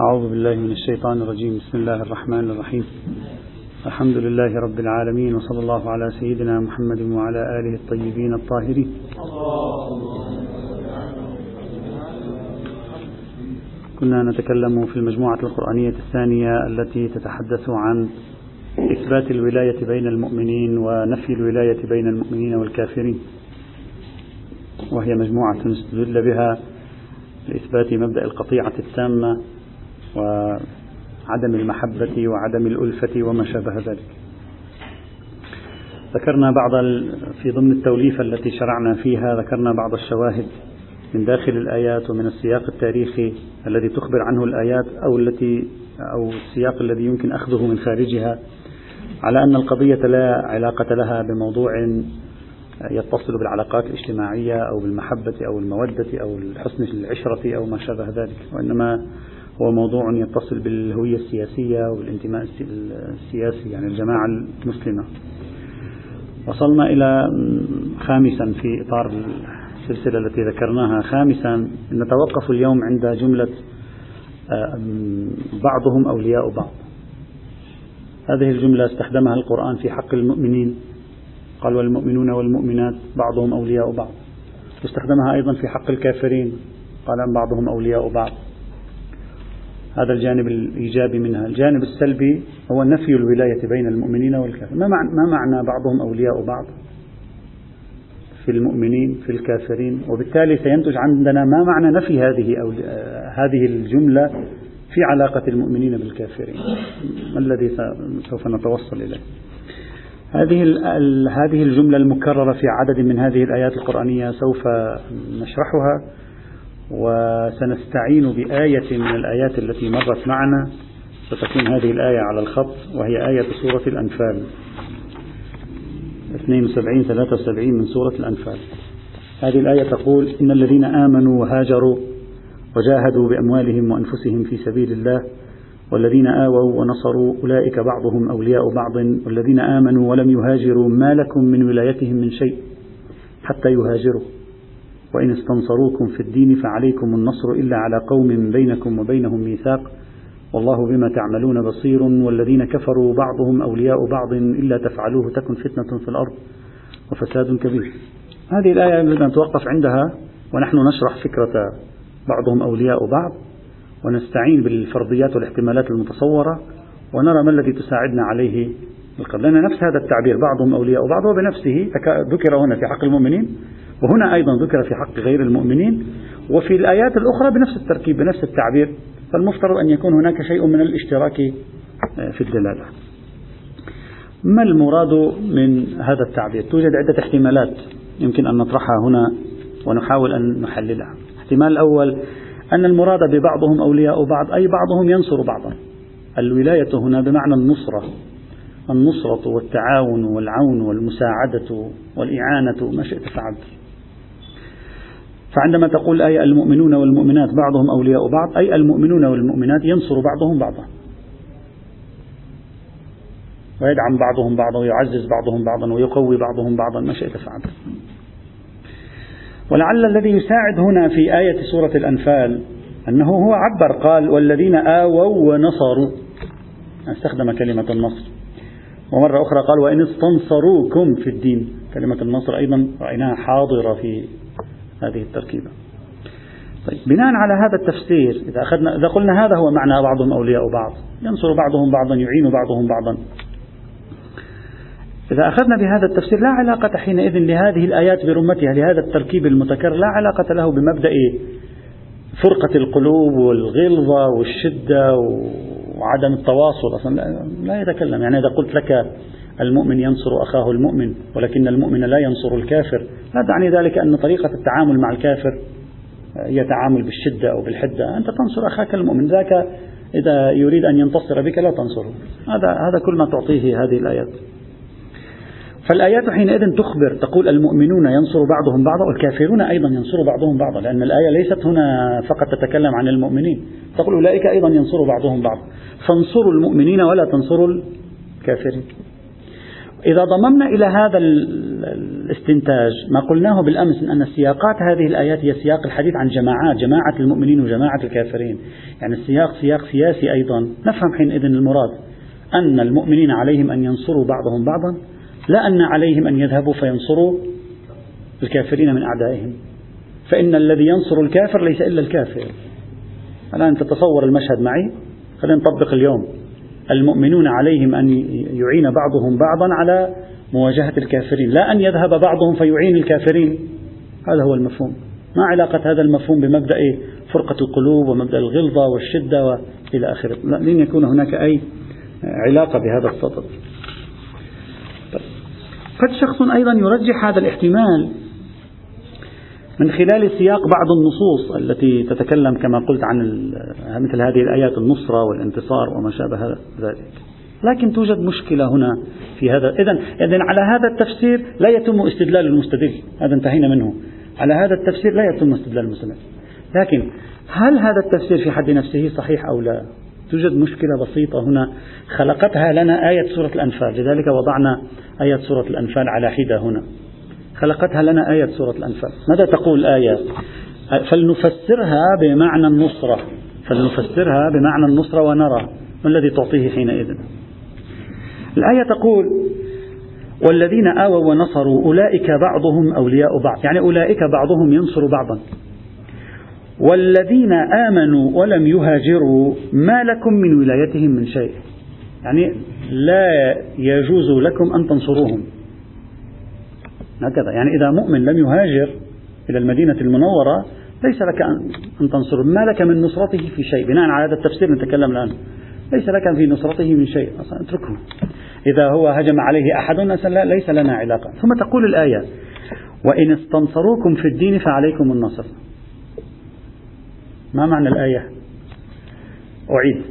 أعوذ بالله من الشيطان الرجيم. بسم الله الرحمن الرحيم. الحمد لله رب العالمين وصلى الله على سيدنا محمد وعلى آله الطيبين الطاهرين. كنا نتكلم في المجموعة القرآنية الثانية التي تتحدث عن إثبات الولاية بين المؤمنين ونفي الولاية بين المؤمنين والكافرين. وهي مجموعة استدل بها لإثبات مبدأ القطيعة التامة وعدم المحبة وعدم الألفة وما شابه ذلك. ذكرنا بعض في ضمن التوليفة التي شرعنا فيها ذكرنا بعض الشواهد من داخل الآيات ومن السياق التاريخي الذي تخبر عنه الآيات أو التي أو السياق الذي يمكن أخذه من خارجها على أن القضية لا علاقة لها بموضوع يتصل بالعلاقات الاجتماعية أو بالمحبة أو المودة أو حسن العشرة أو ما شابه ذلك وإنما هو موضوع يتصل بالهوية السياسية والانتماء السياسي يعني الجماعة المسلمة. وصلنا إلى خامسا في إطار السلسلة التي ذكرناها. خامسا نتوقف اليوم عند جملة بعضهم أولياء بعض. هذه الجملة استخدمها القرآن في حق المؤمنين. قال والمؤمنون والمؤمنات بعضهم أولياء بعض. واستخدمها أيضا في حق الكافرين. قال بعضهم أولياء بعض. هذا الجانب الإيجابي منها. الجانب السلبي هو نفي الولاية بين المؤمنين والكافرين. ما معنى, بعضهم أولياء بعض في المؤمنين في الكافرين؟ وبالتالي سينتج عندنا ما معنى نفي هذه أو هذه الجملة في علاقة المؤمنين بالكافرين. ما الذي سوف نتوصل إليه؟ هذه هذه الجملة المكررة في عدد من هذه الآيات القرآنية سوف نشرحها. وسنستعين بآية من الآيات التي مرت معنا. ستكون هذه الآية على الخط وهي آية سورة الأنفال. 72 73 من سورة الأنفال. هذه الآية تقول إن الذين آمنوا وهاجروا وجاهدوا بأموالهم وأنفسهم في سبيل الله والذين آووا ونصروا أولئك بعضهم أولياء بعض. والذين آمنوا ولم يهاجروا ما لكم من ولايتهم من شيء حتى يهاجروا. وإن استنصروكم في الدين فعليكم النصر إلا على قوم بينكم وبينهم ميثاق والله بما تعملون بصير والذين كفروا بعضهم أولياء بعض إلا تفعلوه تكن فتنة في الأرض وفساد كبير. هذه الآية يجب أن نتوقف عندها ونحن نشرح فكرة بعضهم أولياء بعض ونستعين بالفرضيات والاحتمالات المتصورة ونرى ما الذي تساعدنا عليه لأن نفس هذا التعبير بعضهم أولياء بعض وبنفسه ذكر هنا في حق المؤمنين وهنا أيضا ذكر في حق غير المؤمنين وفي الآيات الأخرى بنفس التركيب بنفس التعبير فالمفترض أن يكون هناك شيء من الاشتراك آه، في الدلالة. ما المراد من هذا التعبير؟ توجد عدة احتمالات يمكن أن نطرحها هنا ونحاول أن نحللها. الاحتمال الأول أن المراد ببعضهم أولياء بعض أي بعضهم ينصر بعضا. الولاية هنا بمعنى النصرة. النصرة والتعاون والعون والمساعدة والإعانة ما شئت فعلت. فعندما تقول الآية المؤمنون والمؤمنات بعضهم أولياء بعض أي المؤمنون والمؤمنات ينصر بعضهم بعضا. ويدعم بعضهم بعضا ويعزز بعضهم بعضا ويقوي بعضهم بعضا ما شئت فعلت. ولعل الذي يساعد هنا في آية سورة الأنفال أنه هو عبر قال والذين آووا ونصروا استخدم كلمة النصر. ومرة أخرى قال وإن استنصروكم في الدين كلمة النصر أيضا رأيناها حاضرة في هذه التركيبة. طيب بناء على هذا التفسير إذا أخذنا إذا قلنا هذا هو معنى بعضهم أولياء بعض ينصر بعضهم بعضا يعين بعضهم بعضا. إذا أخذنا بهذا التفسير لا علاقة حينئذ لهذه الآيات برمتها لهذا التركيب المتكرر لا علاقة له بمبدأ فرقة القلوب والغلظة والشدة وعدم التواصل أصلا لا يتكلم. يعني إذا قلت لك المؤمن ينصر أخاه المؤمن ولكن المؤمن لا ينصر الكافر. لا تعني ذلك أن طريقة التعامل مع الكافر هي تعامل بالشدة أو بالحدة. أنت تنصر أخاك المؤمن ذاك إذا يريد أن ينتصر بك لا تنصره. هذا هذا كل ما تعطيه هذه الآيات. فالآيات حينئذ تخبر تقول المؤمنون ينصر بعضهم بعضا والكافرون أيضا ينصر بعضهم بعضا لأن الآية ليست هنا فقط تتكلم عن المؤمنين. تقول أولئك أيضا ينصر بعضهم بعضا. فانصروا المؤمنين ولا تنصروا الكافرين. إذا ضممنا إلى هذا الاستنتاج ما قلناه بالأمس من أن سياقات هذه الآيات هي سياق الحديث عن جماعات جماعة المؤمنين وجماعة الكافرين. يعني السياق سياق سياسي أيضا. نفهم حينئذ المراد أن المؤمنين عليهم أن ينصروا بعضهم بعضا لا أن عليهم أن يذهبوا فينصروا الكافرين من أعدائهم. فإن الذي ينصر الكافر ليس إلا الكافر. الآن تتصور المشهد معي؟ خلينا نطبق اليوم. المؤمنون عليهم أن يعين بعضهم بعضا على مواجهة الكافرين لا أن يذهب بعضهم فيعين الكافرين. هذا هو المفهوم. ما علاقة هذا المفهوم بمبدأ فرقة القلوب ومبدأ الغلظة والشدة وإلى آخره. لن يكون هناك أي علاقة بهذا السطر. طيب. قد شخص أيضا يرجح هذا الاحتمال من خلال سياق بعض النصوص التي تتكلم كما قلت عن مثل هذه الآيات النصرة والانتصار وما شابه ذلك. لكن توجد مشكلة هنا في هذا. إذا إذن على هذا التفسير لا يتم استدلال المستدل. هذا انتهينا منه. على هذا التفسير لا يتم استدلال المستدل. لكن هل هذا التفسير في حد نفسه صحيح أو لا؟ توجد مشكلة بسيطة هنا. خلقتها لنا آية سورة الأنفال. لذلك وضعنا آية سورة الأنفال على حدة هنا. خلقتها لنا آية سورة الأنفال. ماذا تقول الآية فلنفسرها بمعنى النصرة. فلنفسرها بمعنى النصرة ونرى. ما الذي تعطيه حينئذ؟ الآية تقول والذين آووا ونصروا أولئك بعضهم أولياء بعض. يعني أولئك بعضهم ينصر بعضا. والذين آمنوا ولم يهاجروا ما لكم من ولايتهم من شيء. يعني لا يجوز لكم أن تنصروهم. هكذا. يعني إذا مؤمن لم يهاجر إلى المدينة المنورة ليس لك أن تنصره. ما لك من نصرته في شيء؟ بناء على هذا التفسير نتكلم الآن. ليس لك في نصرته من شيء. أصلا اتركه. إذا هو هجم عليه أحد ليس لنا علاقة. ثم تقول الآية وإن استنصروكم في الدين فعليكم النصر. ما معنى الآية؟ أعيد.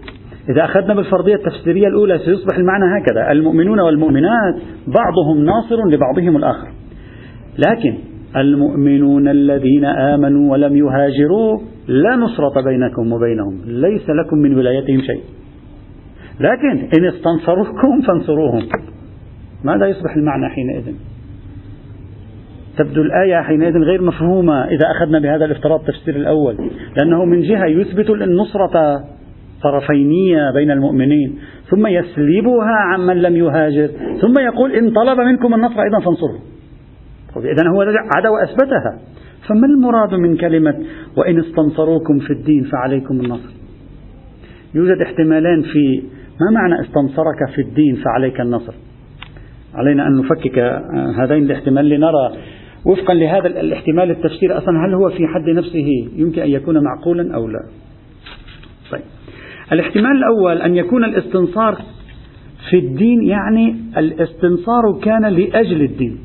إذا أخذنا بالفرضية التفسيرية الأولى سيصبح المعنى هكذا. المؤمنون والمؤمنات بعضهم ناصر لبعضهم الآخر. لكن المؤمنون الذين آمنوا ولم يهاجروا لا نصرة بينكم وبينهم ليس لكم من ولايتهم شيء. لكن إن استنصروكم فانصروهم. ماذا يصبح المعنى حينئذ؟ تبدو الآية حينئذ غير مفهومة إذا أخذنا بهذا الافتراض التفسير الأول. لأنه من جهة يثبت النصرة طرفينية بين المؤمنين ثم يسلبها عمن لم يهاجر ثم يقول إن طلب منكم النصر أيضا فانصروا. إذا هو عدا وأثبتها. فما المراد من كلمة وإن استنصروكم في الدين فعليكم النصر؟ يوجد احتمالان في ما معنى استنصرك في الدين فعليك النصر؟ علينا أن نفكك هذين الاحتمال لنرى وفقا لهذا الاحتمال التفسير أصلا هل هو في حد نفسه يمكن أن يكون معقولا أو لا؟ طيب. الاحتمال الأول أن يكون الاستنصار في الدين يعني الاستنصار كان لأجل الدين.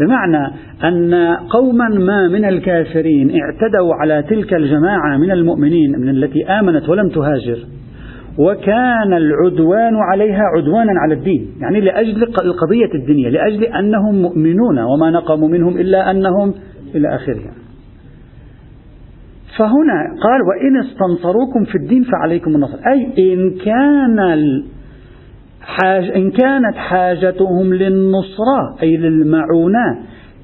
بمعنى أن قوما ما من الكافرين اعتدوا على تلك الجماعة من المؤمنين من التي آمنت ولم تهاجر وكان العدوان عليها عدوانا على الدين يعني لأجل القضية الدينية لأجل أنهم مؤمنون وما نقموا منهم إلا أنهم إلى آخره فهنا قال وإن استنصروكم في الدين فعليكم النصر. أي إن كان حاج إن كانت حاجتهم للنصرة أي للمعونة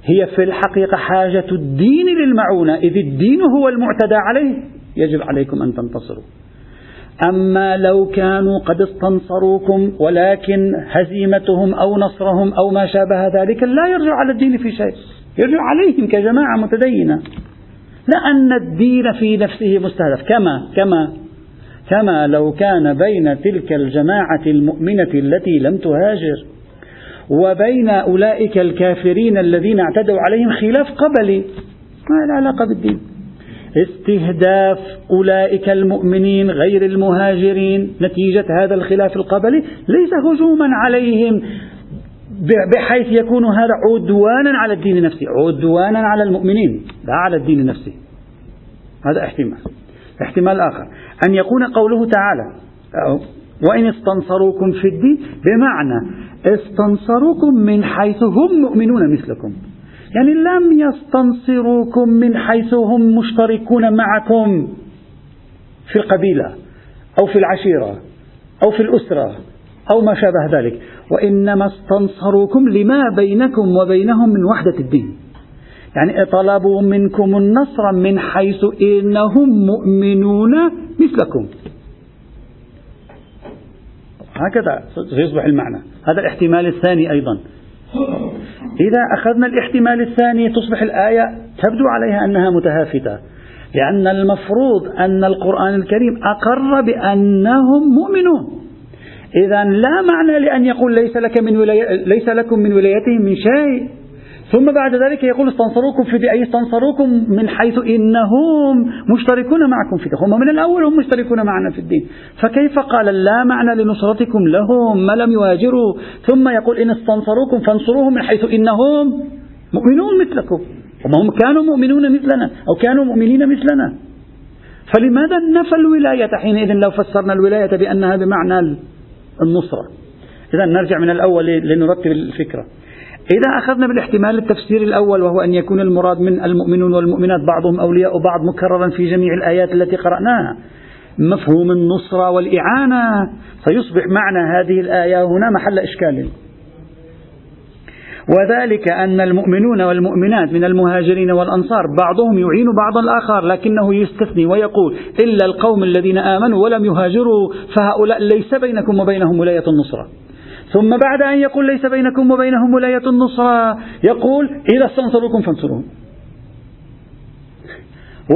هي في الحقيقة حاجة الدين للمعونة إذ الدين هو المعتدى عليه يجب عليكم أن تنتصروا. أما لو كانوا قد استنصروكم ولكن هزيمتهم أو نصرهم أو ما شابه ذلك لا يرجع على الدين في شيء يرجع عليهم كجماعة متدينة. لأن الدين في نفسه مستهدف كما كما كما لو كان بين تلك الجماعة المؤمنة التي لم تهاجر وبين أولئك الكافرين الذين اعتدوا عليهم خلاف قبلي ما له علاقة بالدين. استهداف أولئك المؤمنين غير المهاجرين نتيجة هذا الخلاف القبلي ليس هجوما عليهم بحيث يكون هذا عدوانا على الدين نفسه عدوانا على المؤمنين لا على الدين نفسه. هذا احتمال. احتمال آخر. أن يكون قوله تعالى وإن استنصروكم في الدين بمعنى استنصروكم من حيث هم مؤمنون مثلكم. يعني لم يستنصروكم من حيث هم مشتركون معكم في القبيلة أو في العشيرة أو في الأسرة أو ما شابه ذلك. وإنما استنصروكم لما بينكم وبينهم من وحدة الدين. يعني طلبوا منكم النصر من حيث إنهم مؤمنون مثلكم. هكذا سيصبح المعنى. هذا الاحتمال الثاني أيضا. إذا أخذنا الاحتمال الثاني تصبح الآية تبدو عليها أنها متهافتة. لأن المفروض أن القرآن الكريم أقر بأنهم مؤمنون. إذا لا معنى لأن يقول ليس لك من ولاية ليس لكم من ولايتهم من شيء. ثم بعد ذلك يقول استنصروكم في أي استنصروكم من حيث إنهم مشتركون معكم في هم من الأول هم مشتركون معنا في الدين. فكيف قال لا معنى لنصرتكم لهم؟ ما لم يهاجروا ثم يقول إن استنصروكم فانصروهم من حيث إنهم مؤمنون مثلكم. هم كانوا مؤمنون مثلنا أو كانوا مؤمنين مثلنا. فلماذا نفى الولاية حينئذ لو فسرنا الولاية بأنها بمعنى النصرة؟ إذا نرجع من الأول لنرتب الفكرة. إذا أخذنا بالاحتمال التفسير الأول وهو أن يكون المراد من المؤمنون والمؤمنات بعضهم أولياء بعض مكررا في جميع الآيات التي قرأناها مفهوم النصرة والإعانة فيصبح معنى هذه الآية هنا محل إشكال. وذلك أن المؤمنون والمؤمنات من المهاجرين والأنصار بعضهم يعين بعضا الآخر لكنه يستثني ويقول إلا القوم الذين آمنوا ولم يهاجروا فهؤلاء ليس بينكم وبينهم ولاية النصرة. ثم بعد أن يقول ليس بينكم وبينهم ولاية النصرة يقول إذا استنصروكم فانصروهم.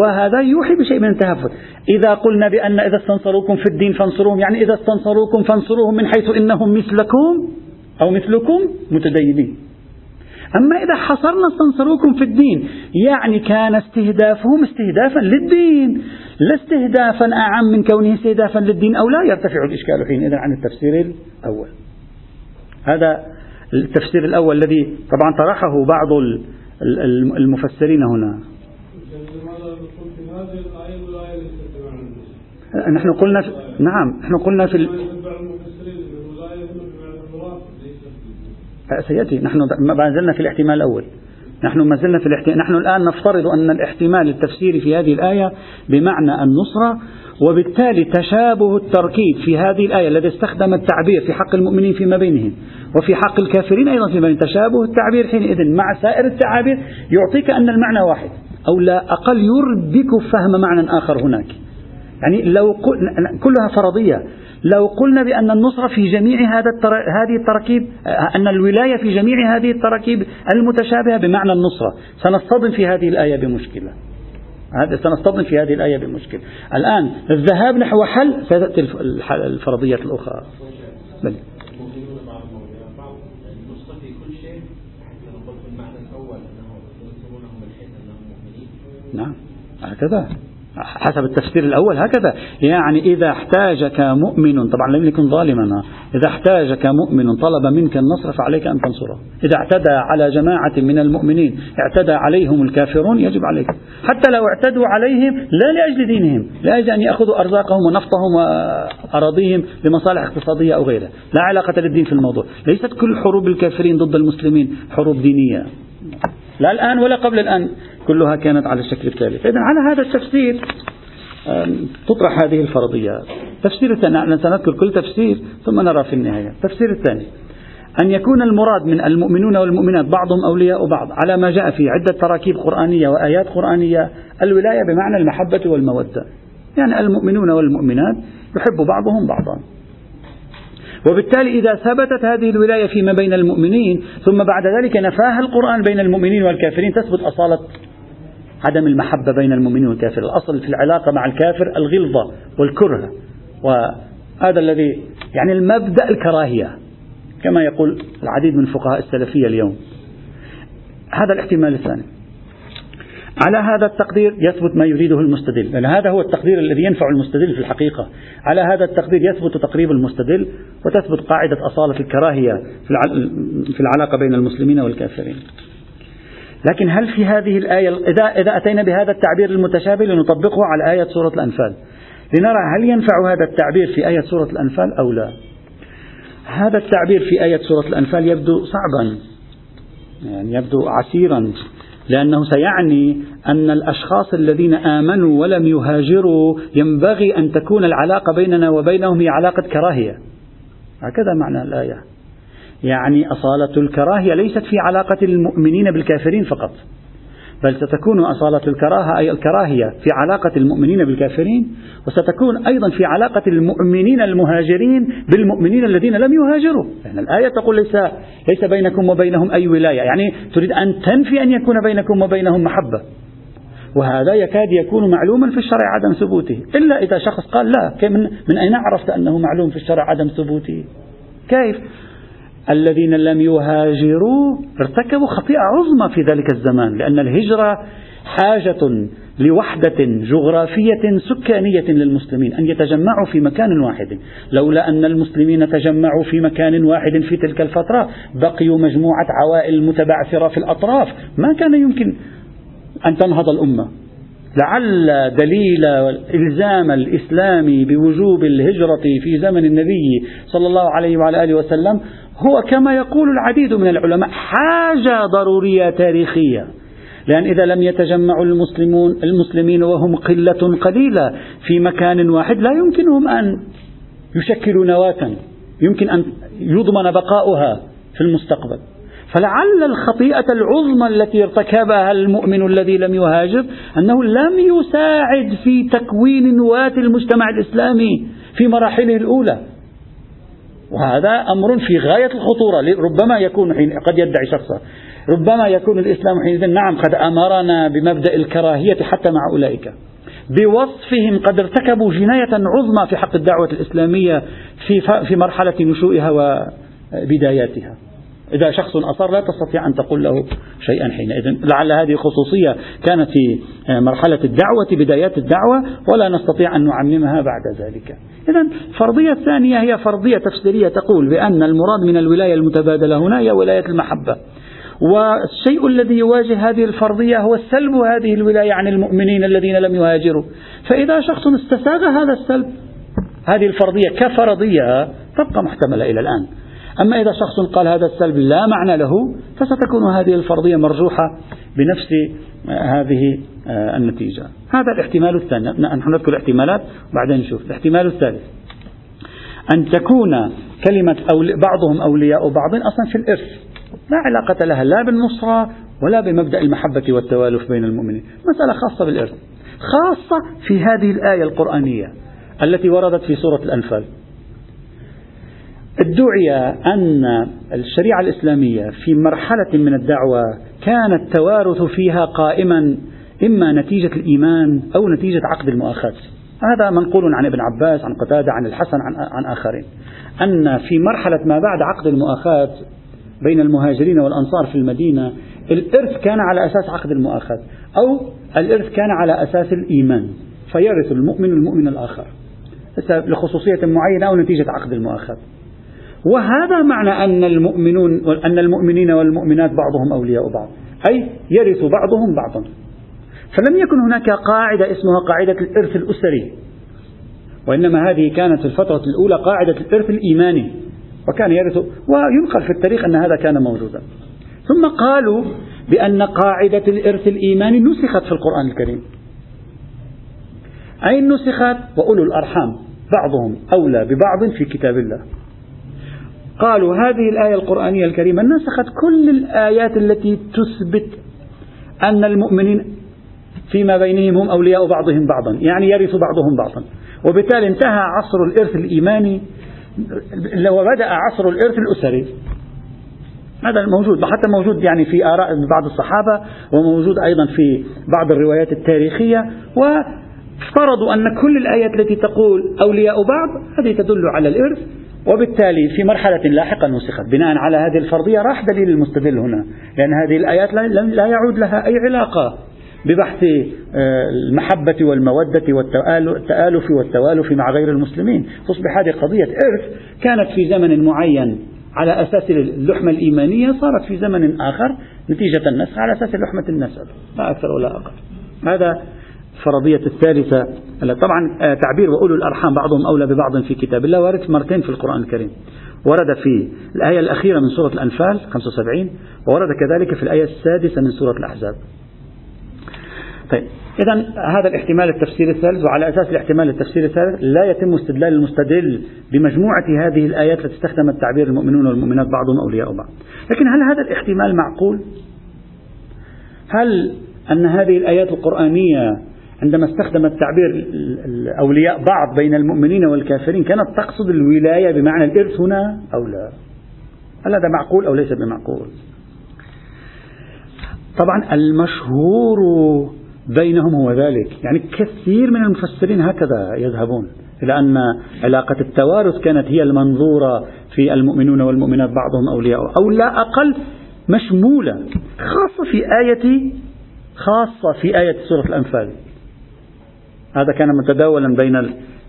وهذا يوحي بشيء من التهفت إذا قلنا بأن إذا استنصروكم في الدين فانصروهم يعني إذا استنصروكم فانصروهم من حيث إنهم مثلكم أو مثلكم متدينين. أما إذا حصرنا استنصروكم في الدين يعني كان استهدافهم استهدافا للدين لا استهدافا أعم من كونه استهدافا للدين أو لا يرتفع الإشكال حينئذ عن التفسير الأول. هذا التفسير الأول الذي طبعا طرحه بعض المفسرين هنا. نحن قلنا في نعم نحن قلنا في سيأتي. نحن ما زلنا في الاحتمال الأول. نحن ما زلنا في الاحتمال نحن الآن نفترض أن الاحتمال التفسيري في هذه الآية بمعنى النصرة وبالتالي تشابه التركيب في هذه الآية الذي استخدم التعبير في حق المؤمنين فيما بينهم وفي حق الكافرين أيضا فيما بينهم. تشابه التعبير حينئذ مع سائر التعابير يعطيك أن المعنى واحد أو لا أقل يربك فهم معنى آخر هناك. يعني لو كلها فرضية. لو قلنا بأن النصرة في جميع هذا التر... هذه التراكيب أن الولاية في جميع هذه التراكيب المتشابهة بمعنى النصرة سنصطدم في هذه الآية بمشكلة. سنصطدم في هذه الآية بمشكلة الآن الذهاب نحو حل ستأتي الفرضية الأخرى. بل. نعم. هكذا. حسب التفسير الأول هكذا. يعني إذا احتاجك مؤمن طبعا لم يكن ظالما. إذا احتاجك مؤمن طلب منك النصر فعليك أن تنصره. إذا اعتدى على جماعة من المؤمنين اعتدى عليهم الكافرون يجب عليك. حتى لو اعتدوا عليهم لا لأجل دينهم لأجل أن يأخذوا أرزاقهم ونفطهم وأراضيهم لمصالح اقتصادية أو غيرها. لا علاقة للدين في الموضوع. ليست كل حروب الكافرين ضد المسلمين حروب دينية. لا الآن ولا قبل الآن. كلها كانت على الشكل الثالث إذا على هذا التفسير تطرح هذه الفرضيات تفسير الثاني سنذكر كل تفسير ثم نرى في النهاية. التفسير الثاني أن يكون المراد من المؤمنون والمؤمنات بعضهم أولياء بعض على ما جاء في عدة تراكيب قرآنية وآيات قرآنية الولاية بمعنى المحبة والمودة. يعني المؤمنون والمؤمنات يحب بعضهم بعضا. وبالتالي إذا ثبتت هذه الولاية فيما بين المؤمنين ثم بعد ذلك نفاها القرآن بين المؤمنين والكافرين تثبت أصالة عدم المحبة بين المؤمنين والكافر. الأصل في العلاقة مع الكافر الغلظة والكره. وهذا الذي يعني المبدأ الكراهية. كما يقول العديد من فقهاء السلفية اليوم. هذا الاحتمال الثاني. على هذا التقدير يثبت ما يريده المستدل. لأن هذا هو التقدير الذي ينفع المستدل في الحقيقة. على هذا التقدير يثبت تقريب المستدل وتثبت قاعدة أصالة الكراهية في العلاقة بين المسلمين والكافرين. لكن هل في هذه الآية إذا, إذا أتينا بهذا التعبير المتشابه لنطبقه على آية سورة الأنفال. لنرى هل ينفع هذا التعبير في آية سورة الأنفال أو لا. هذا التعبير في آية سورة الأنفال يبدو صعبا. يعني يبدو عسيرا. لأنه سيعني أن الأشخاص الذين آمنوا ولم يهاجروا ينبغي أن تكون العلاقة بيننا وبينهم هي علاقة كراهية. هكذا معنى الآية. يعني أصالة الكراهية ليست في علاقة المؤمنين بالكافرين فقط بل ستكون أصالة الكراهة أي الكراهية في علاقة المؤمنين بالكافرين وستكون أيضا في علاقة المؤمنين المهاجرين بالمؤمنين الذين لم يهاجروا. لأن يعني الآية تقول ليس, ليس بينكم وبينهم أي ولاية. يعني تريد أن تنفي أن يكون بينكم وبينهم محبة. وهذا يكاد يكون معلوما في الشرع عدم ثبوته. إلا إذا شخص قال لا من, من أين عرفت أنه معلوم في الشرع عدم ثبوته؟ كيف؟ الذين لم يهاجروا ارتكبوا خطيئة عظمى في ذلك الزمان لأن الهجرة حاجة لوحدة جغرافية سكانية للمسلمين أن يتجمعوا في مكان واحد. لولا أن المسلمين تجمعوا في مكان واحد في تلك الفترة بقيوا مجموعة عوائل متبعثرة في الأطراف. ما كان يمكن أن تنهض الأمة. لعل دليل الإلزام الإسلامي بوجوب الهجرة في زمن النبي صلى الله عليه وعلى آله وسلم هو كما يقول العديد من العلماء حاجة ضرورية تاريخية. لأن إذا لم يتجمع المسلمون المسلمين وهم قلة قليلة في مكان واحد لا يمكنهم أن يشكلوا نواة. يمكن أن يضمن بقاؤها في المستقبل. فلعل الخطيئة العظمى التي ارتكبها المؤمن الذي لم يهاجر أنه لم يساعد في تكوين نواة المجتمع الإسلامي في مراحله الأولى. وهذا أمر في غاية الخطورة. ربما يكون حين قد يدعي شخصا. ربما يكون الإسلام حينئذ نعم قد أمرنا بمبدأ الكراهية حتى مع أولئك. بوصفهم قد ارتكبوا جناية عظمى في حق الدعوة الإسلامية في في مرحلة نشوئها وبداياتها. إذا شخص أصر لا تستطيع أن تقول له شيئا حينئذ. لعل هذه خصوصية كانت في مرحلة الدعوة بدايات الدعوة ولا نستطيع أن نعممها بعد ذلك. إذا الفرضية الثانية هي فرضية تفسيرية تقول بأن المراد من الولاية المتبادلة هنا هي ولاية المحبة. والشيء الذي يواجه هذه الفرضية هو سلب هذه الولاية عن المؤمنين الذين لم يهاجروا. فإذا شخص استساغ هذا السلب هذه الفرضية كفرضية تبقى محتملة إلى الآن. أما إذا شخص قال هذا السلب لا معنى له فستكون هذه الفرضية مرجوحة بنفس هذه النتيجة. هذا الاحتمال الثاني. نحن نذكر الاحتمالات وبعدين نشوف. الاحتمال الثالث. أن تكون كلمة أولي بعضهم أولياء بعض أصلا في الإرث. لا علاقة لها لا بالنصرة ولا بمبدأ المحبة والتوالف بين المؤمنين. مسألة خاصة بالإرث. خاصة في هذه الآية القرآنية التي وردت في سورة الأنفال. ادعي أن الشريعة الإسلامية في مرحلة من الدعوة كان التوارث فيها قائما إما نتيجة الإيمان أو نتيجة عقد المؤاخاة هذا منقول عن ابن عباس عن قتادة عن الحسن عن, عن آخرين. أن في مرحلة ما بعد عقد المؤاخاة بين المهاجرين والأنصار في المدينة الإرث كان على أساس عقد المؤاخاة أو الإرث كان على أساس الإيمان فيرث المؤمن المؤمن الآخر. لخصوصية معينة أو نتيجة عقد المؤاخاة وهذا معنى أن المؤمنون أن المؤمنين والمؤمنات بعضهم أولياء بعض. أي يرث بعضهم بعضا. فلم يكن هناك قاعدة اسمها قاعدة الإرث الأسري. وإنما هذه كانت في الفترة الأولى قاعدة الإرث الإيماني. وكان يرث وينقل في التاريخ أن هذا كان موجودا. ثم قالوا بأن قاعدة الإرث الإيماني نسخت في القرآن الكريم. أي نسخت؟ وأولو الأرحام. بعضهم أولى ببعض في كتاب الله. قالوا هذه الآية القرآنية الكريمة نسخت كل الآيات التي تثبت أن المؤمنين فيما بينهم هم أولياء بعضهم بعضا يعني يرث بعضهم بعضا. وبالتالي انتهى عصر الإرث الإيماني وبدأ عصر الإرث الأسري. هذا موجود حتى موجود يعني في آراء بعض الصحابة وموجود أيضا في بعض الروايات التاريخية. وافترضوا أن كل الآيات التي تقول أولياء بعض هذه تدل على الإرث. وبالتالي في مرحلة لاحقة نسخت. بناء على هذه الفرضية راح دليل المستدل هنا. لأن هذه الآيات لا يعود لها أي علاقة ببحث آه، المحبة والمودة والتآلف والتوالف مع غير المسلمين. تصبح هذه قضية إرث كانت في زمن معين على أساس اللحمة الإيمانية صارت في زمن آخر نتيجة النسخ على أساس لحمة النسب لا أكثر ولا أقل. هذا الفرضية الثالثة طبعا آه، تعبير وأولو الأرحام بعضهم أولى ببعض في كتاب الله وارد مرتين في القرآن الكريم. ورد في الآية الأخيرة من سورة الأنفال 75 وورد كذلك في الآية السادسة من سورة الأحزاب. طيب إذا هذا الاحتمال التفسير الثالث وعلى أساس الاحتمال التفسير الثالث لا يتم استدلال المستدل بمجموعة هذه الآيات التي استخدمت تعبير المؤمنون والمؤمنات بعضهم أولياء بعض. لكن هل هذا الاحتمال معقول؟ هل أن هذه الآيات القرآنية عندما استخدمت تعبير أولياء بعض بين المؤمنين والكافرين كانت تقصد الولاية بمعنى الإرث هنا أو لا؟ هل هذا معقول أو ليس بمعقول؟ طبعا المشهور بينهم هو ذلك. يعني كثير من المفسرين هكذا يذهبون إلى أن علاقة التوارث كانت هي المنظورة في المؤمنون والمؤمنات بعضهم أولياء أو لا أقل مشمولة خاصة في آية خاصة في آية سورة الأنفال. هذا كان متداولا بين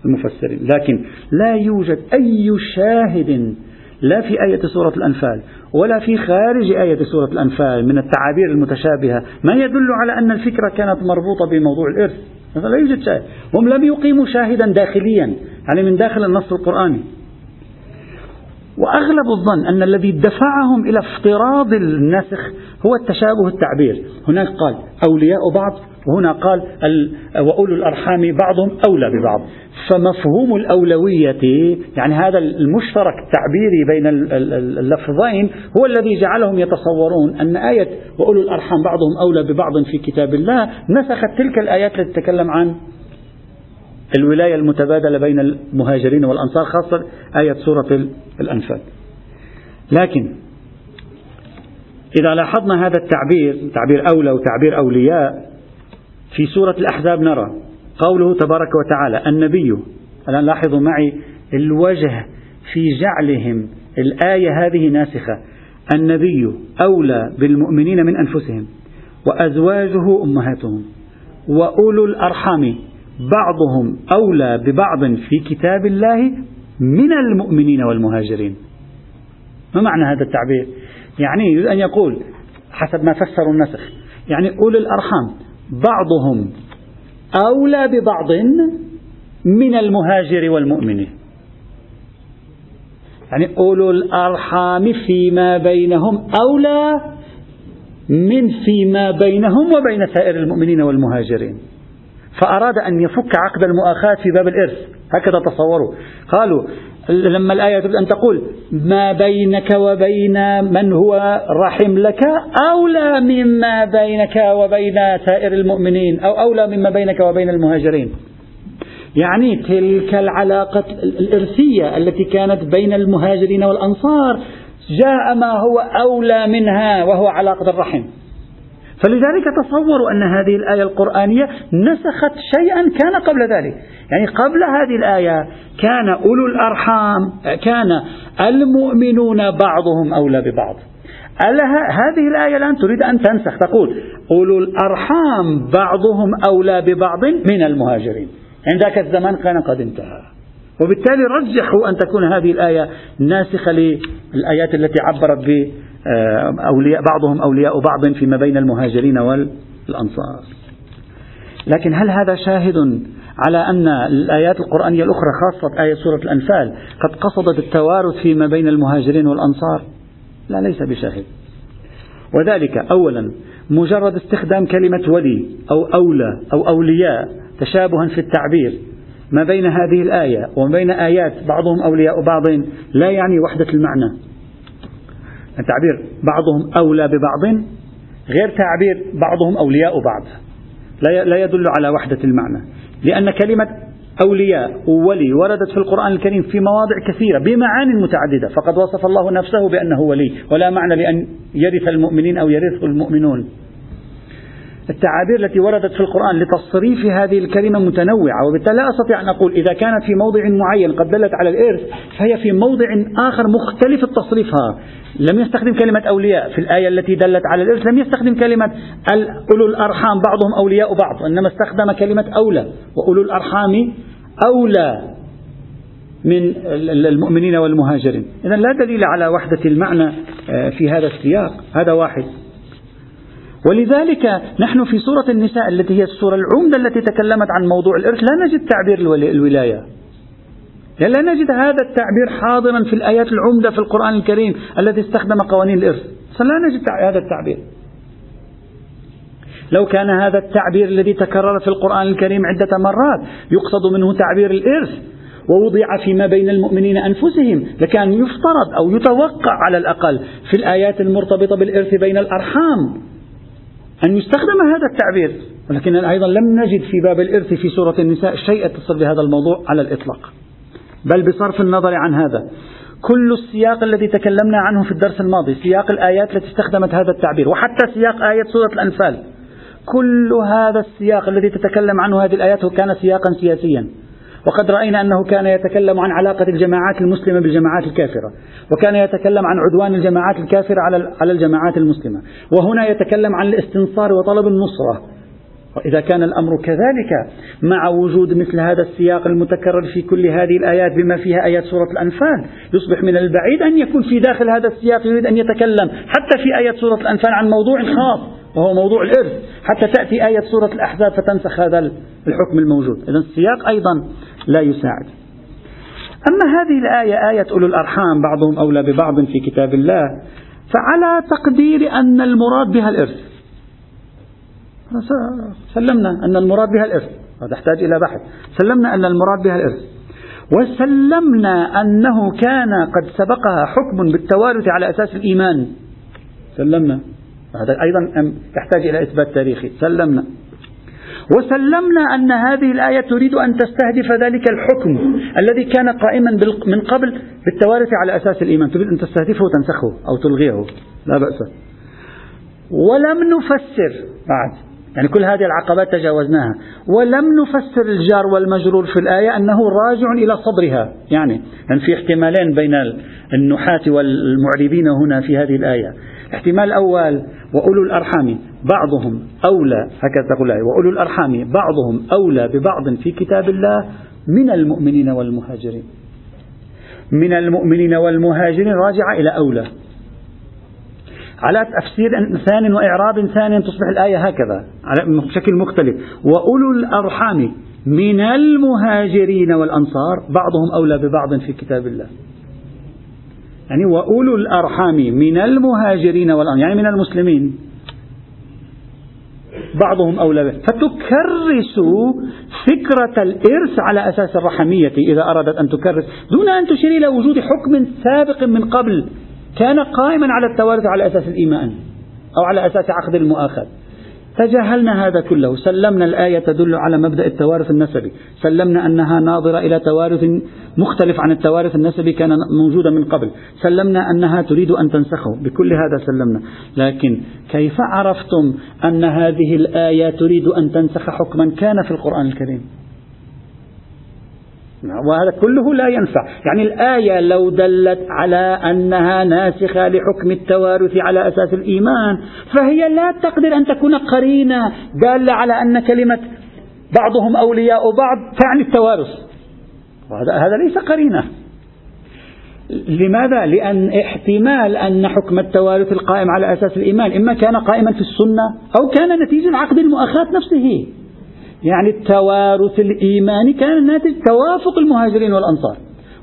المفسرين. لكن لا يوجد أي شاهد لا في آية سورة الأنفال ولا في خارج آية سورة الأنفال من التعابير المتشابهة. ما يدل على أن الفكرة كانت مربوطة بموضوع الإرث. لا يوجد شاهد. هم لم يقيموا شاهدا داخليا يعني من داخل النص القرآني. وأغلب الظن أن الذي دفعهم إلى افتراض النسخ هو التشابه التعبير. هناك قال أولياء بعض وهنا قال وأولو الأرحام بعضهم أولى ببعض. فمفهوم الأولوية يعني هذا المشترك التعبيري بين اللفظين هو الذي جعلهم يتصورون أن آية وأولو الأرحام بعضهم أولى ببعض في كتاب الله نسخت تلك الآيات التي تتكلم عن الولاية المتبادلة بين المهاجرين والأنصار خاصة آية سورة الأنفال. لكن إذا لاحظنا هذا التعبير تعبير أولى وتعبير أولياء في سورة الأحزاب نرى قوله تبارك وتعالى النبي الآن لاحظوا معي الوجه في جعلهم الآية هذه ناسخة. النبي أولى بالمؤمنين من أنفسهم وأزواجه أمهاتهم وأولو الأرحام بعضهم أولى ببعض في كتاب الله من المؤمنين والمهاجرين. ما معنى هذا التعبير؟ يعني يريد أن يقول حسب ما فسروا النسخ يعني أولي الأرحام بعضهم أولى ببعض من المهاجر والمؤمن. يعني أولو الأرحام فيما بينهم أولى من فيما بينهم وبين سائر المؤمنين والمهاجرين. فأراد أن يفك عقد المؤاخاة في باب الإرث. هكذا تصوروا. قالوا لما الآية تريد أن تقول ما بينك وبين من هو رحم لك أولى مما بينك وبين سائر المؤمنين أو أولى مما بينك وبين المهاجرين. يعني تلك العلاقة الإرثية التي كانت بين المهاجرين والأنصار جاء ما هو أولى منها وهو علاقة الرحم. فلذلك تصوروا أن هذه الآية القرآنية نسخت شيئا كان قبل ذلك. يعني قبل هذه الآية كان أولو الأرحام كان المؤمنون بعضهم أولى ببعض. هذه الآية الآن تريد أن تنسخ تقول أولو الأرحام بعضهم أولى ببعض من المهاجرين. عند ذاك الزمان كان قد انتهى. وبالتالي رجحوا أن تكون هذه الآية ناسخة للآيات التي عبرت أولياء بعضهم أولياء بعض فيما بين المهاجرين والأنصار. لكن هل هذا شاهد على أن الآيات القرآنية الأخرى خاصة آية سورة الأنفال قد قصدت التوارث فيما بين المهاجرين والأنصار؟ لا ليس بشاهد. وذلك أولا مجرد استخدام كلمة ولي أو أولى أو أولياء تشابها في التعبير. ما بين هذه الآية وما بين آيات بعضهم أولياء بعض لا يعني وحدة المعنى. التعبير بعضهم أولى ببعض غير تعبير بعضهم أولياء بعض. لا يدل على وحدة المعنى. لأن كلمة أولياء وولي وردت في القرآن الكريم في مواضع كثيرة بمعان متعددة. فقد وصف الله نفسه بأنه ولي ولا معنى لأن يرث المؤمنين أو يرث المؤمنون. التعابير التي وردت في القرآن لتصريف هذه الكلمة متنوعة وبالتالي لا أستطيع أن أقول إذا كانت في موضع معين قد دلت على الإرث فهي في موضع آخر مختلف تصريفها لم يستخدم كلمة أولياء في الآية التي دلت على الإرث لم يستخدم كلمة أولو الأرحام بعضهم أولياء بعض إنما استخدم كلمة أولى وأولو الأرحام أولى من المؤمنين والمهاجرين. إذا لا دليل على وحدة المعنى آه، في هذا السياق. هذا واحد. ولذلك نحن في سورة النساء التي هي السورة العمدة التي تكلمت عن موضوع الإرث لا نجد تعبير الولاية. لا نجد هذا التعبير حاضرا في الآيات العمدة في القرآن الكريم التي استخدم قوانين الإرث. لا نجد هذا التعبير. لو كان هذا التعبير الذي تكرر في القرآن الكريم عدة مرات يقصد منه تعبير الإرث ووضع فيما بين المؤمنين أنفسهم لكان يفترض أو يتوقع على الأقل في الآيات المرتبطة بالإرث بين الأرحام. أن يستخدم هذا التعبير. ولكن أيضا لم نجد في باب الإرث في سورة النساء شيء يتصل بهذا الموضوع على الإطلاق. بل بصرف النظر عن هذا. كل السياق الذي تكلمنا عنه في الدرس الماضي سياق الآيات التي استخدمت هذا التعبير وحتى سياق آية سورة الأنفال كل هذا السياق الذي تتكلم عنه هذه الآيات كان سياقا سياسيا. وقد رأينا أنه كان يتكلم عن علاقة الجماعات المسلمة بالجماعات الكافرة وكان يتكلم عن عدوان الجماعات الكافرة على الجماعات المسلمة. وهنا يتكلم عن الاستنصار وطلب النصرة. وإذا كان الأمر كذلك مع وجود مثل هذا السياق المتكرر في كل هذه الآيات بما فيها آيات سورة الأنفال يصبح من البعيد أن يكون في داخل هذا السياق يريد أن يتكلم حتى في آيات سورة الأنفال عن موضوع خاص وهو موضوع الإرث. حتى تأتي آية سورة الأحزاب فتنسخ هذا الحكم الموجود. إذا السياق أيضا لا يساعد. أما هذه الآية آية أولو الأرحام بعضهم أولى ببعض في كتاب الله فعلى تقدير أن المراد بها الإرث. سلمنا أن المراد بها الإرث. هذا يحتاج إلى بحث. سلمنا أن المراد بها الإرث. وسلمنا أنه كان قد سبقها حكم بالتوارث على أساس الإيمان. سلمنا. هذا أيضا يحتاج إلى إثبات تاريخي. سلمنا. وسلمنا أن هذه الآية تريد أن تستهدف ذلك الحكم الذي كان قائما من قبل بالتوارث على أساس الإيمان. تريد أن تستهدفه وتنسخه أو تلغيه. لا بأس. ولم نفسر بعد. يعني كل هذه العقبات تجاوزناها. ولم نفسر الجار والمجرور في الآية أنه راجع إلى صدرها. يعني يعني في احتمالين بين النحاة والمعربين هنا في هذه الآية. الاحتمال الأول وأولو الأرحام. بعضهم أولى هكذا تقول الآية وأولو الأرحام بعضهم أولى ببعض في كتاب الله من المؤمنين والمهاجرين. من المؤمنين والمهاجرين راجعة إلى أولى. على تفسير ثاني وإعراب ثاني تصبح الآية هكذا بشكل مختلف. وأولو الأرحام من المهاجرين والأنصار بعضهم أولى ببعض في كتاب الله. يعني وأولو الأرحام من المهاجرين والأنصار يعني من المسلمين. بعضهم أولى به. فتكرس فكرة الإرث على أساس الرحمية إذا أرادت أن تكرس دون أن تشير إلى وجود حكم سابق من قبل كان قائما على التوارث على أساس الإيمان أو على أساس عقد المؤاخاة تجاهلنا هذا كله. سلمنا الآية تدل على مبدأ التوارث النسبي. سلمنا أنها ناظرة إلى توارث مختلف عن التوارث النسبي كان موجودا من قبل. سلمنا أنها تريد أن تنسخه. بكل هذا سلمنا. لكن كيف عرفتم أن هذه الآية تريد أن تنسخ حكما كان في القرآن الكريم؟ وهذا كله لا ينفع. يعني الآية لو دلت على أنها ناسخة لحكم التوارث على أساس الإيمان فهي لا تقدر أن تكون قرينة دالة على أن كلمة بعضهم أولياء بعض تعني التوارث. وهذا هذا ليس قرينة. لماذا؟ لأن احتمال أن حكم التوارث القائم على أساس الإيمان إما كان قائما في السنة أو كان نتيجة عقد المؤاخاة نفسه. يعني التوارث الإيماني كان ناتج توافق المهاجرين والأنصار.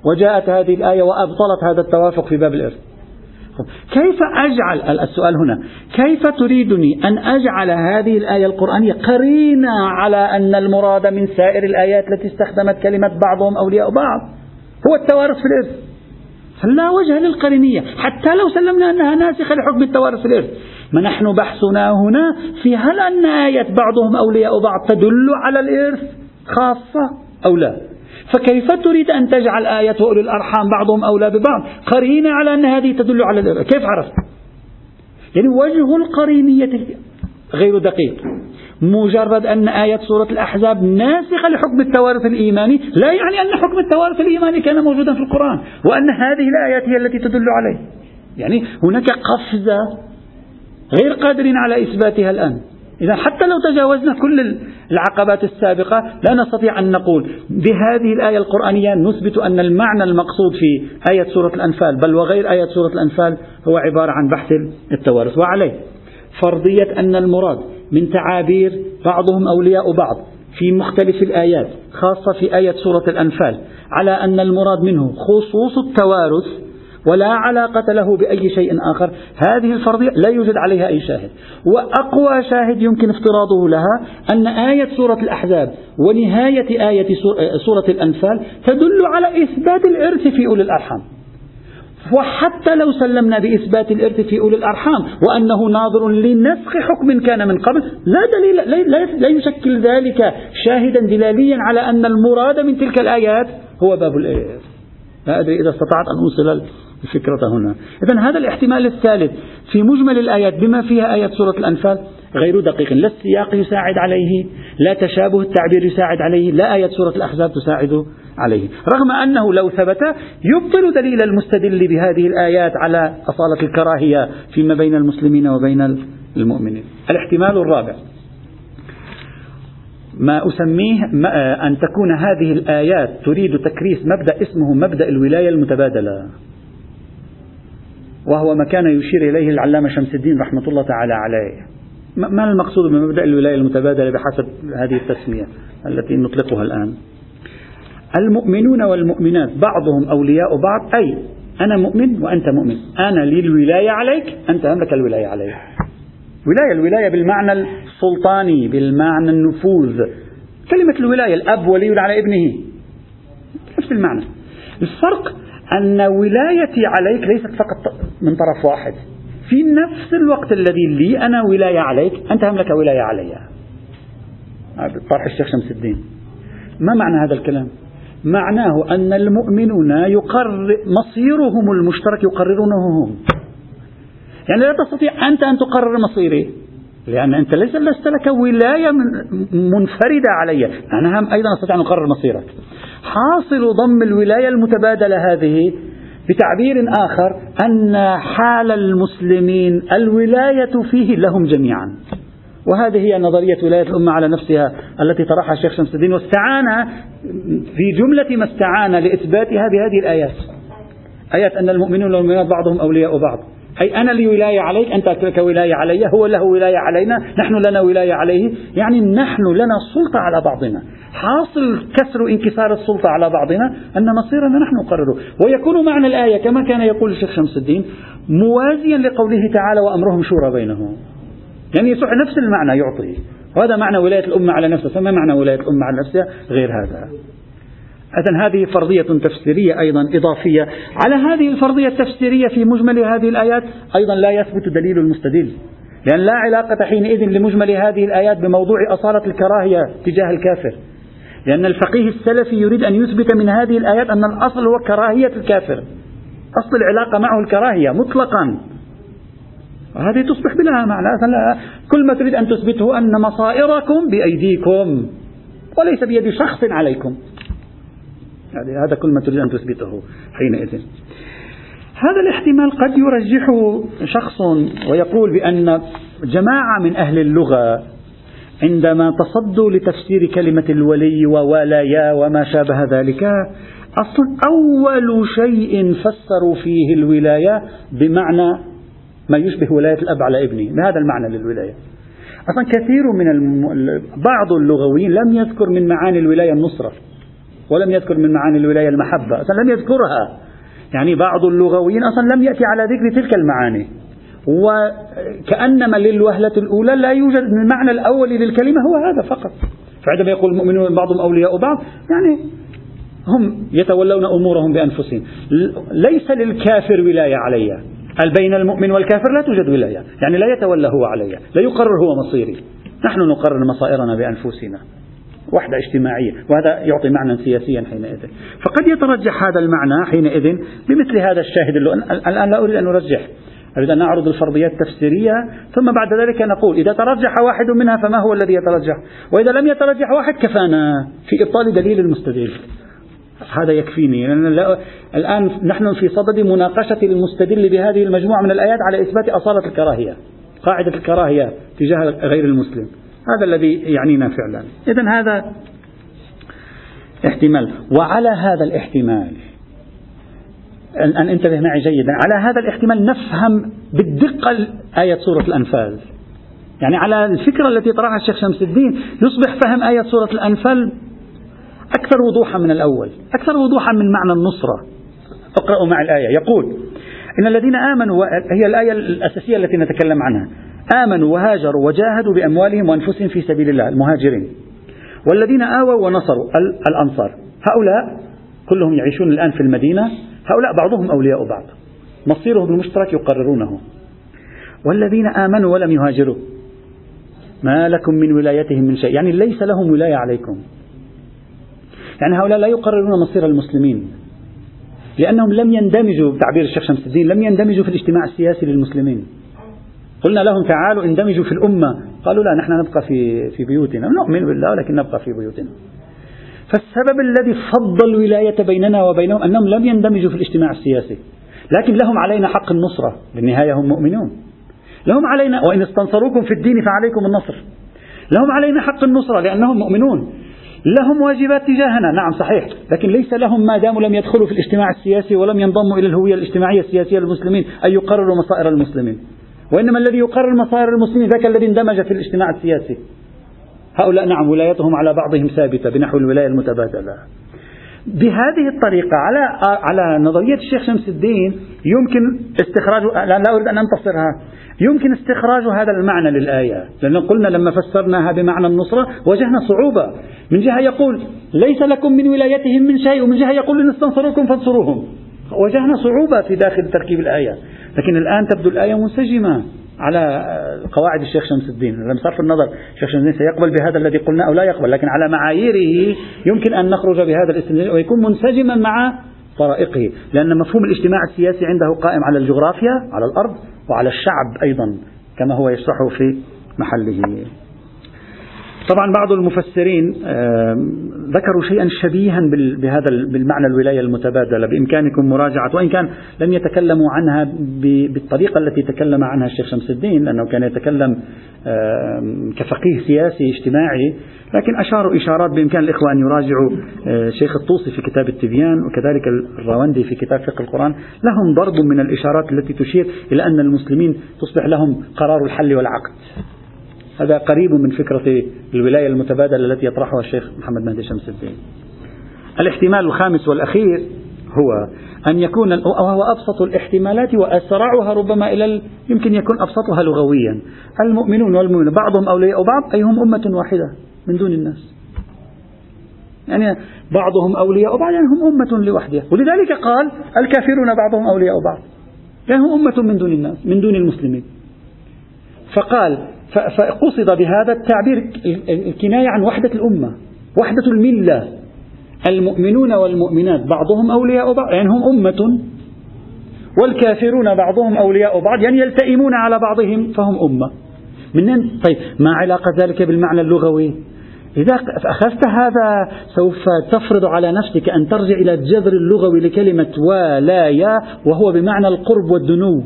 وجاءت هذه الآية وأبطلت هذا التوافق في باب الإرث. كيف أجعل السؤال هنا كيف تريدني أن أجعل هذه الآية القرآنية قرينة على أن المراد من سائر الآيات التي استخدمت كلمة بعضهم أولياء بعض؟ هو التوارث في الإرث. فلا وجه للقرينية. حتى لو سلمنا أنها ناسخة لحكم التوارث. الإرث ما نحن بحثنا هنا في هل أن آية بعضهم أولياء بعض تدل على الإرث خاصة أو لا؟ فكيف تريد أن تجعل آية أولي الأرحام بعضهم أولى ببعض؟ قرينة على أن هذه تدل على الإرث. كيف عرفت؟ يعني وجه القرينية غير دقيق. مجرد أن آية سورة الأحزاب ناسخة لحكم التوارث الإيماني لا يعني أن حكم التوارث الإيماني كان موجودا في القرآن وأن هذه الآيات هي التي تدل عليه. يعني هناك قفزة غير قادرين على إثباتها الآن. إذا حتى لو تجاوزنا كل العقبات السابقة لا نستطيع أن نقول بهذه الآية القرآنية نثبت أن المعنى المقصود في آية سورة الأنفال بل وغير آية سورة الأنفال هو عبارة عن بحث التوارث. وعليه فرضية أن المراد من تعابير بعضهم أولياء بعض في مختلف الآيات خاصة في آية سورة الأنفال على أن المراد منه خصوص التوارث ولا علاقة له بأي شيء آخر. هذه الفرضية لا يوجد عليها أي شاهد. وأقوى شاهد يمكن افتراضه لها أن آية سورة الأحزاب ونهاية آية سورة الأنفال تدل على إثبات الإرث في أولي الأرحام. وحتى لو سلمنا بإثبات الإرث في أولي الأرحام وأنه ناظر لنسخ حكم كان من قبل لا دليل لا, يشكل ذلك شاهدا دلاليا على أن المراد من تلك الآيات هو باب الإرث. لا أدري إذا استطعت أن أوصل الفكرة هنا. إذا هذا الاحتمال الثالث في مجمل الآيات بما فيها آية سورة الأنفال. غير دقيق. لا السياق يساعد عليه لا تشابه التعبير يساعد عليه لا آية سورة الأحزاب تساعد عليه. رغم أنه لو ثبت يبطل دليل المستدل بهذه الآيات على أصالة الكراهية فيما بين المسلمين وبين المؤمنين. الاحتمال الرابع. ما أسميه أن تكون هذه الآيات تريد تكريس مبدأ اسمه مبدأ الولاية المتبادلة. وهو ما كان يشير إليه العلامة شمس الدين رحمة الله تعالى عليه. ما المقصود بمبدأ الولاية المتبادلة بحسب هذه التسمية التي نطلقها الآن؟ المؤمنون والمؤمنات بعضهم أولياء بعض أي أنا مؤمن وأنت مؤمن. أنا لي الولاية عليك أنت لك الولاية علي ولاية الولاية بالمعنى السلطاني بالمعنى النفوذ. كلمة الولاية الأب ولي على ابنه. نفس المعنى الفرق أن ولايتي عليك ليست فقط من طرف واحد. في نفس الوقت الذي لي أنا ولاية عليك أنت هم لك ولاية علي. طرح الشيخ شمس الدين. ما معنى هذا الكلام؟ معناه أن المؤمنون يقرر مصيرهم المشترك يقررونه هم. يعني لا تستطيع أنت أن تقرر مصيري لأن أنت ليس لست لك ولاية من منفردة علي. أنا هم أيضا أستطيع أن أقرر مصيرك. حاصل ضم الولاية المتبادلة هذه بتعبير آخر أن حال المسلمين الولاية فيه لهم جميعا. وهذه هي نظرية ولاية الأمة على نفسها التي طرحها الشيخ شمس الدين واستعان في جملة ما استعان لإثباتها بهذه الآيات. آيات أن المؤمنون والمؤمنات بعضهم أولياء بعض. أي أنا لي ولاية عليك أنت لك ولاية علي هو له ولاية علينا نحن لنا ولاية عليه. يعني نحن لنا سلطة على بعضنا. حاصل كسر انكسار السلطة على بعضنا أن مصيرنا نحن نقرره. ويكون معنى الآية كما كان يقول الشيخ شمس الدين موازيا لقوله تعالى وأمرهم شورى بينهم. يعني يصح نفس المعنى يعطي وهذا معنى ولاية الأمة على نفسها. فما معنى ولاية الأمة على نفسها؟ غير هذا. إذا هذه فرضية تفسيرية أيضا إضافية. على هذه الفرضية التفسيرية في مجمل هذه الآيات أيضا لا يثبت دليل المستدل لأن لا علاقة حينئذ لمجمل هذه الآيات بموضوع أصالة الكراهية تجاه الكافر. لأن الفقيه السلفي يريد أن يثبت من هذه الآيات أن الأصل هو كراهية الكافر. أصل العلاقة معه الكراهية مطلقا. هذه تصبح بلا معنى. كل ما تريد أن تثبته أن مصائركم بأيديكم وليس بيد شخص عليكم. يعني هذا كل ما تريد أن تثبته حينئذ. هذا الاحتمال قد يرجحه شخص ويقول بأن جماعة من أهل اللغة عندما تصدوا لتفسير كلمة الولي وولايا وما شابه ذلك أصلا أول شيء فسروا فيه الولاية بمعنى ما يشبه ولاية الأب على ابنه. بهذا المعنى للولاية. أصلا كثير من الم... بعض اللغويين لم يذكر من معاني الولاية النصرة. ولم يذكر من معاني الولاية المحبة أصلا لم يذكرها. يعني بعض اللغويين أصلا لم يأتي على ذكر تلك المعاني. وكأنما للوهلة الأولى لا يوجد المعنى الأول للكلمة هو هذا فقط. فعندما يقول المؤمنون بعضهم أولياء بعض يعني هم يتولون أمورهم بأنفسهم. ليس للكافر ولاية علي. بين المؤمن والكافر لا توجد ولاية؟ يعني لا يتولى هو علي لا يقرر هو مصيري. نحن نقرر مصائرنا بأنفسنا. وحدة اجتماعية وهذا يعطي معنى سياسيا حينئذ. فقد يترجح هذا المعنى حينئذ بمثل هذا الشاهد الآن لا أريد أن أرجح. أريد أن نعرض الفرضيات التفسيرية ثم بعد ذلك نقول إذا ترجح واحد منها فما هو الذي يترجح؟ وإذا لم يترجح واحد كفانا في إبطال دليل المستدل. هذا يكفيني. لأن الآن نحن في صدد مناقشة المستدل بهذه المجموعة من الآيات على إثبات أصالة الكراهية قاعدة الكراهية تجاه غير المسلم. هذا الذي يعنينا فعلا. إذا هذا احتمال. وعلى هذا الاحتمال أن انتبه معي جيدا. على هذا الاحتمال نفهم بالدقة آية سورة الأنفال. يعني على الفكرة التي طرحها الشيخ شمس الدين يصبح فهم آية سورة الأنفال أكثر وضوحا من الأول أكثر وضوحا من معنى النصرة. اقرأوا مع الآية. يقول إن الذين آمنوا هي الآية الأساسية التي نتكلم عنها. آمنوا وهاجروا وجاهدوا بأموالهم وأنفسهم في سبيل الله المهاجرين. والذين آووا ونصروا الأنصار. هؤلاء كلهم يعيشون الآن في المدينة هؤلاء بعضهم أولياء بعض. مصيرهم المشترك يقررونه. والذين آمنوا ولم يهاجروا. ما لكم من ولايتهم من شيء. يعني ليس لهم ولاية عليكم. يعني هؤلاء لا يقررون مصير المسلمين. لأنهم لم يندمجوا بتعبير الشيخ شمس الدين لم يندمجوا في الاجتماع السياسي للمسلمين. قلنا لهم تعالوا اندمجوا في الأمة. قالوا لا نحن نبقى في في بيوتنا. نؤمن بالله ولكن نبقى في بيوتنا. فالسبب الذي فضل الولاية بيننا وبينهم أنهم لم يندمجوا في الاجتماع السياسي. لكن لهم علينا حق النصرة. بالنهاية هم مؤمنون. لهم علينا وإن استنصروكم في الدين فعليكم النصر. لهم علينا حق النصرة لأنهم مؤمنون. لهم واجبات تجاهنا. نعم صحيح. لكن ليس لهم ما داموا لم يدخلوا في الاجتماع السياسي ولم ينضموا إلى الهوية الاجتماعية السياسية للمسلمين أن يقرروا مصائر المسلمين. وإنما الذي يقرر مصائر المسلمين ذاك الذي اندمج في الاجتماع السياسي. هؤلاء نعم ولايتهم على بعضهم ثابتة بنحو الولاية المتبادلة. بهذه الطريقة على على نظرية الشيخ شمس الدين يمكن استخراج لا أريد أن أنتصرها. يمكن استخراج هذا المعنى للآية. لأن قلنا لما فسرناها بمعنى النصرة واجهنا صعوبة. من جهة يقول ليس لكم من ولايتهم من شيء ومن جهة يقول إن استنصروكم فانصروهم. واجهنا صعوبة في داخل تركيب الآية. لكن الآن تبدو الآية منسجمة على قواعد الشيخ شمس الدين. بصرف النظر الشيخ شمس الدين سيقبل بهذا الذي قلنا أو لا يقبل لكن على معاييره يمكن أن نخرج بهذا الاستنتاج ويكون منسجما مع طرائقه لأن مفهوم الاجتماع السياسي عنده قائم على الجغرافيا على الأرض وعلى الشعب أيضا كما هو يشرحه في محله. طبعا بعض المفسرين ذكروا شيئا شبيها بهذا بالمعنى الولاية المتبادلة بإمكانكم مراجعة. وإن كان لم يتكلموا عنها بالطريقة التي تكلم عنها الشيخ شمس الدين لأنه كان يتكلم كفقيه سياسي اجتماعي لكن أشاروا إشارات بإمكان الإخوة أن يراجعوا آه، شيخ الطوسي في كتاب التبيان وكذلك الراوندي في كتاب فقه القرآن. لهم ضرب من الإشارات التي تشير إلى أن المسلمين تصبح لهم قرار الحل والعقد. هذا قريب من فكرة الولاية المتبادلة التي يطرحها الشيخ محمد مهدي شمس الدين. الاحتمال الخامس والأخير هو أن يكون وهو أبسط الاحتمالات وأسرعها ربما إلى يمكن يكون أبسطها لغويا. المؤمنون والمؤمنون بعضهم أولياء بعض أي هم أمة واحدة من دون الناس. يعني بعضهم أولياء بعض يعني هم أمة لوحدها. ولذلك قال الكافرون بعضهم أولياء بعض. يعني هم أمة من دون الناس من دون المسلمين. فقال فقصد بهذا التعبير الكناية عن وحدة الأمة وحدة الملة. المؤمنون والمؤمنات بعضهم أولياء بعض يعني هم أمة. والكافرون بعضهم أولياء بعض يعني يلتئمون على بعضهم فهم أمة. من طيب ما علاقة ذلك بالمعنى اللغوي؟ إذا أخذت هذا سوف تفرض على نفسك أن ترجع إلى الجذر اللغوي لكلمة ولايا وهو بمعنى القرب والدنو.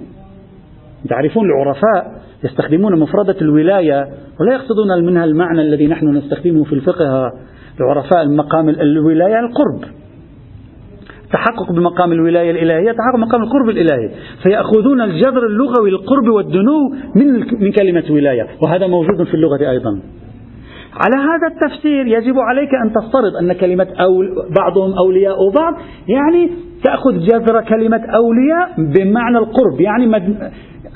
تعرفون العرفاء؟ يستخدمون مفردة الولاية ولا يقصدون منها المعنى الذي نحن نستخدمه في الفقه العرفاء المقام الولاية القرب. تحقق بمقام الولاية الإلهية تحقق بمقام القرب الإلهي. فيأخذون الجذر اللغوي القرب والدنو من من كلمة ولاية وهذا موجود في اللغة أيضا. على هذا التفسير يجب عليك أن تفترض أن كلمة أول بعضهم أولياء بعض يعني تأخذ جذر كلمة أولياء بمعنى القرب يعني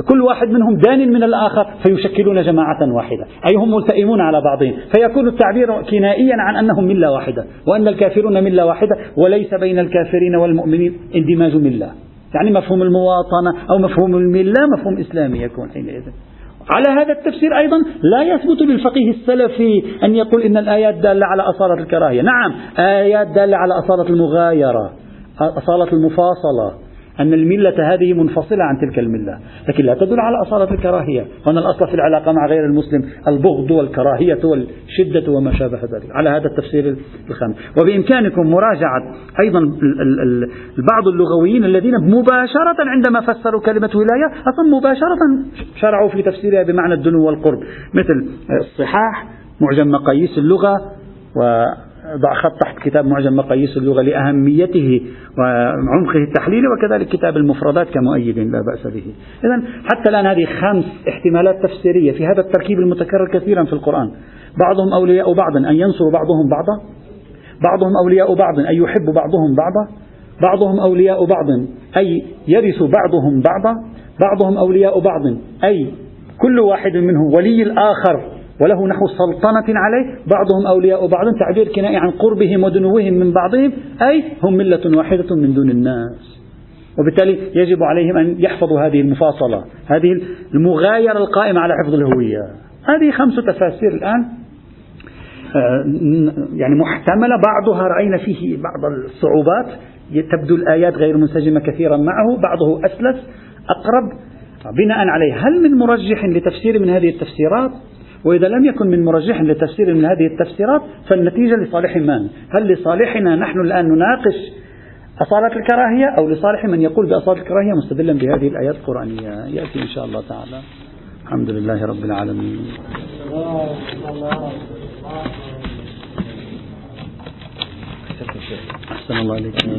كل واحد منهم دان من الآخر فيشكلون جماعة واحدة. أي هم ملتئمون على بعضهم. فيكون التعبير كنائيا عن أنهم ملة واحدة. وأن الكافرون ملة واحدة وليس بين الكافرين والمؤمنين اندماج ملة. يعني مفهوم المواطنة أو مفهوم الملة مفهوم إسلامي يكون حينئذ. على هذا التفسير أيضا لا يثبت للفقيه السلفي أن يقول إن الآيات دالة على أصالة الكراهية. نعم آيات دالة على أصالة المغايرة أصالة المفاصلة. أن الملة هذه منفصلة عن تلك الملة لكن لا تدل على أصالة الكراهية. وأن الأصل في العلاقة مع غير المسلم البغض والكراهية والشدة وما شابه ذلك. على هذا التفسير الخامس. وبإمكانكم مراجعة أيضا بعض اللغويين الذين مباشرة عندما فسروا كلمة ولاية أصلا مباشرة شرعوا في تفسيرها بمعنى الدنو والقرب. مثل الصحاح معجم مقاييس اللغة و ضع خط تحت كتاب معجم مقاييس اللغة لأهميته وعمقه التحليلي وكذلك كتاب المفردات كمؤيد لا بأس به. إذا حتى الآن هذه خمس احتمالات تفسيرية في هذا التركيب المتكرر كثيرا في القرآن. بعضهم أولياء بعض أن ينصروا بعضهم بعضا. بعضهم أولياء بعض أن يحب بعضهم بعضا. بعضهم أولياء بعض أي يرث بعضهم بعضا. بعضهم أولياء بعض أي كل واحد منه ولي الآخر وله نحو سلطنة عليه بعضهم أولياء بعض تعبير كنائي عن قربهم ودنوهم من بعضهم أي هم ملة واحدة من دون الناس. وبالتالي يجب عليهم أن يحفظوا هذه المفاصلة هذه المغايرة القائمة على حفظ الهوية. هذه خمس تفاسير الآن آه، يعني محتملة بعضها رأينا فيه بعض الصعوبات تبدو الآيات غير منسجمة كثيرا معه بعضه أسلس أقرب بناء عليه. هل من مرجح لتفسير من هذه التفسيرات؟ وإذا لم يكن من مرجح لتفسير من هذه التفسيرات فالنتيجة لصالح من؟ هل لصالحنا نحن الآن نناقش أصالة الكراهية أو لصالح من يقول بأصالة الكراهية مستدلا بهذه الآيات القرآنية؟ يأتي إن شاء الله تعالى. الحمد لله رب العالمين. أحسن الله عليكم